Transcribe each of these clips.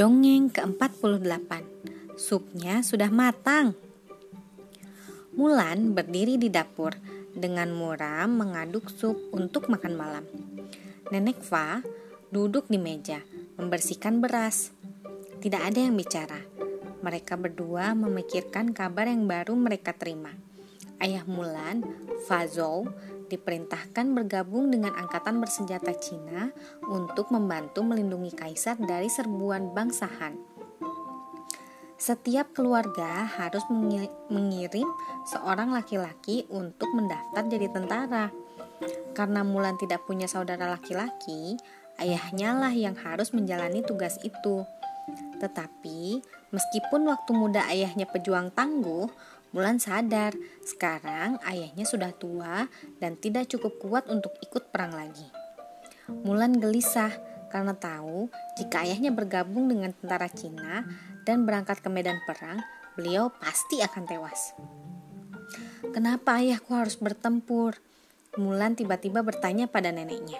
Dongeng ke-48 Supnya sudah matang. Mulan berdiri di dapur Dengan muram mengaduk sup untuk makan malam. Nenek Fa duduk di meja Membersihkan beras. Tidak ada yang bicara. Mereka berdua memikirkan kabar yang baru mereka terima Ayah Mulan, Fa Zhou, diperintahkan bergabung dengan angkatan bersenjata Cina untuk membantu melindungi kaisar dari serbuan bangsa Han. Setiap keluarga harus mengirim seorang laki-laki untuk mendaftar jadi tentara. Karena Mulan tidak punya saudara laki-laki, ayahnya lah yang harus menjalani tugas itu. Tetapi, meskipun waktu muda ayahnya pejuang tangguh, Mulan sadar sekarang ayahnya sudah tua dan tidak cukup kuat untuk ikut perang lagi. Mulan gelisah karena tahu jika ayahnya bergabung dengan tentara Cina dan berangkat ke medan perang, beliau pasti akan tewas. Kenapa ayahku harus bertempur? Mulan tiba-tiba bertanya pada neneknya.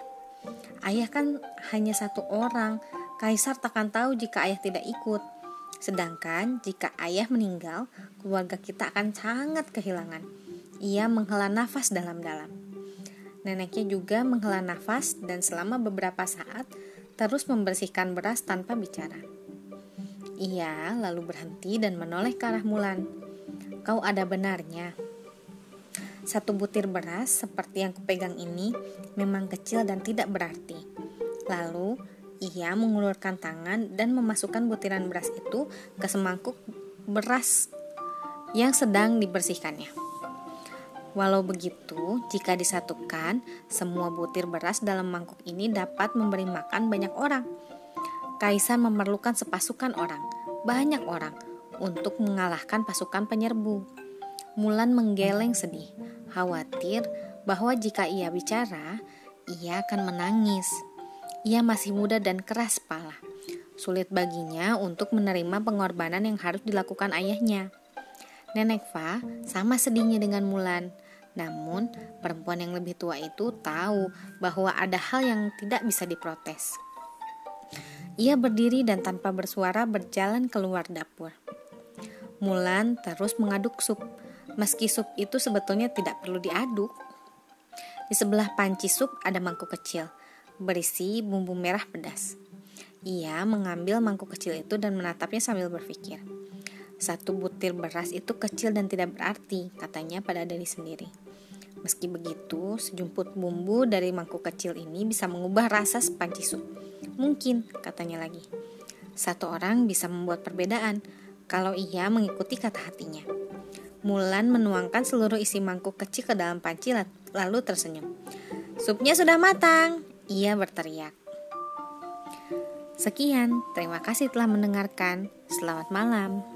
Ayah kan hanya satu orang, kaisar takkan tahu jika ayah tidak ikut. Sedangkan jika ayah meninggal, keluarga kita akan sangat kehilangan. Ia menghela nafas dalam-dalam. Neneknya juga menghela nafas dan selama beberapa saat terus membersihkan beras tanpa bicara. Ia lalu berhenti dan menoleh ke arah Mulan. Kau ada benarnya. Satu butir beras seperti yang kupegang ini memang kecil dan tidak berarti. Lalu ia mengulurkan tangan dan memasukkan butiran beras itu ke semangkuk beras yang sedang dibersihkannya. Walau begitu, jika disatukan, semua butir beras dalam mangkuk ini dapat memberi makan banyak orang. Kaisar memerlukan sepasukan orang, banyak orang, untuk mengalahkan pasukan penyerbu. Mulan menggeleng sedih, khawatir bahwa jika ia bicara, ia akan menangis. Ia masih muda dan keras kepala. Sulit baginya untuk menerima pengorbanan yang harus dilakukan ayahnya. Nenek Fa sama sedihnya dengan Mulan. Namun, perempuan yang lebih tua itu tahu bahwa ada hal yang tidak bisa diprotes. Ia berdiri dan tanpa bersuara berjalan keluar dapur. Mulan terus mengaduk sup, meski sup itu sebetulnya tidak perlu diaduk. Di sebelah panci sup ada mangkuk kecil berisi bumbu merah pedas. Ia mengambil mangkuk kecil itu dan menatapnya sambil berpikir. Satu butir beras itu kecil dan tidak berarti, katanya pada diri sendiri. Meski begitu, sejumput bumbu dari mangkuk kecil ini bisa mengubah rasa sepanci sup. Mungkin, katanya lagi. Satu orang bisa membuat perbedaan kalau ia mengikuti kata hatinya. Mulan menuangkan seluruh isi mangkuk kecil ke dalam panci lalu tersenyum. Supnya sudah matang, ia berteriak. Sekian, terima kasih telah mendengarkan. Selamat malam.